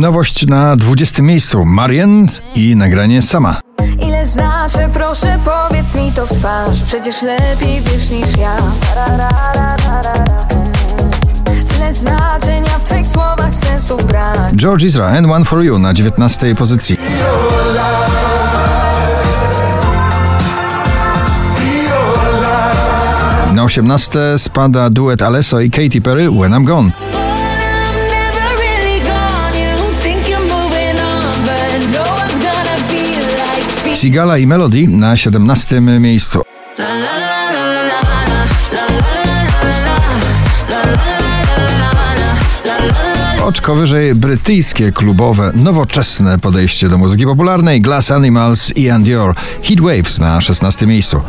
Nowość na 20 miejscu. Marian i nagranie sama. Ile znaczy, proszę powiedz mi to w twarz Przecież lepiej wiesz niż ja Tyle znaczenia w twych słowach sensu brak George Ezra and One For You na 19 pozycji. Na 18 spada duet Alesso i Katy Perry When I'm Gone. Sigala i Melody na 17 miejscu. Oczko wyżej brytyjskie, klubowe, nowoczesne podejście do muzyki popularnej Glass Animals i Andior. Heat Waves na 16 miejscu.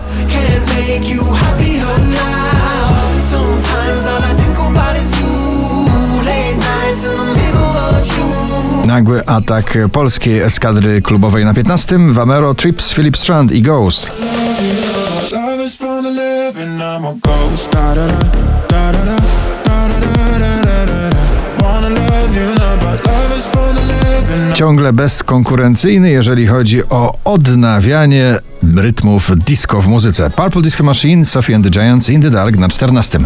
Nagły atak polskiej eskadry klubowej na 15. Vamero, Trips, Philip Strand i Ghost. Ciągle bezkonkurencyjny, jeżeli chodzi o odnawianie rytmów disco w muzyce. Purple Disco Machine, Sophie and the Giants, In the Dark na 14.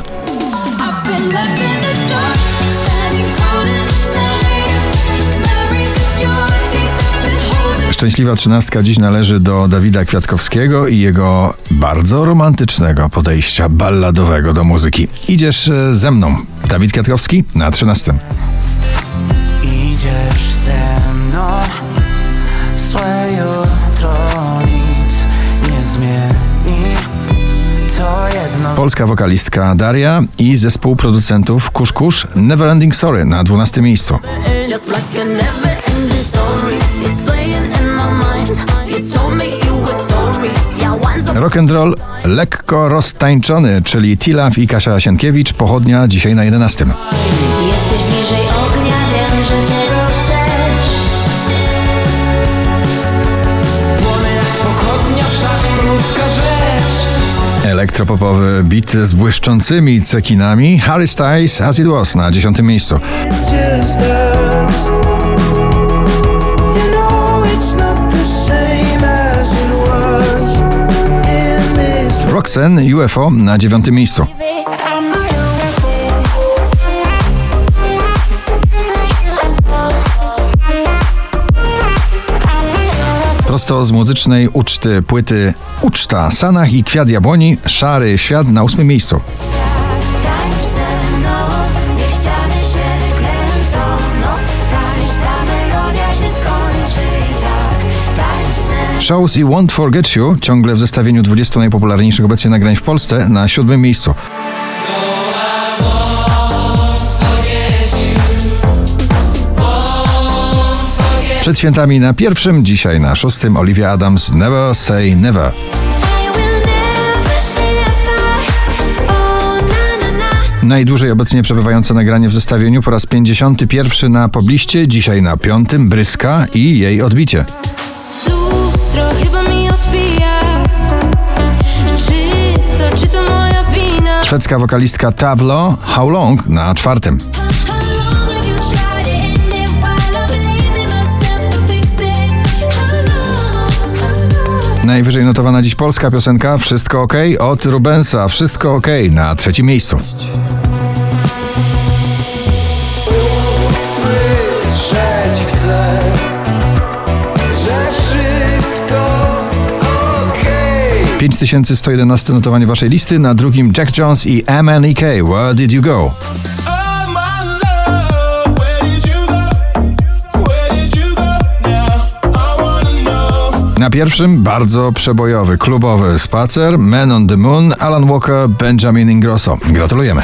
Szczęśliwa trzynastka dziś należy do Dawida Kwiatkowskiego i jego bardzo romantycznego podejścia balladowego do muzyki. Idziesz e, ze mną. Dawid Kwiatkowski na 13. Idziesz ze mną, złe jutro nic nie zmieni. To jedno Polska wokalistka Daria i zespół producentów Kusz Kusz Neverending Story na 12 miejscu. Rock and roll lekko roztańczony, czyli Tilaf i Kasia Sienkiewicz, pochodnia dzisiaj na 11. Jesteś bliżej ognia, wiem, że tego chcesz płonę jak pochodnia, wszak to ludzka rzecz. Elektropopowy beat z błyszczącymi cekinami Harry Styles As It Was na 10 miejscu. Roxanne UFO na 9 miejscu. Prosto z muzycznej uczty płyty Uczta Sanach i Kwiat Jabłoni Szary Świat na 8 miejscu. Shows i Won't Forget You ciągle w zestawieniu 20 najpopularniejszych obecnie nagrań w Polsce na 7 miejscu. Przed świętami na pierwszym, dzisiaj na szóstym Olivia Adams Never Say Never. Oh, na, na, na Najdłużej obecnie przebywające nagranie w zestawieniu po raz 51 na pobliście, dzisiaj na piątym Bryska i jej odbicie. Szwedzka wokalistka Tavlo How Long na czwartym. Najwyżej notowana dziś polska piosenka Wszystko OK od Rubensa. Wszystko OK na trzecim miejscu. 5111 notowanie waszej listy, na drugim Jack Jones i MNEK. Where did you go? Na pierwszym bardzo przebojowy, klubowy spacer Man on the Moon, Alan Walker, Benjamin Ingrosso. Gratulujemy.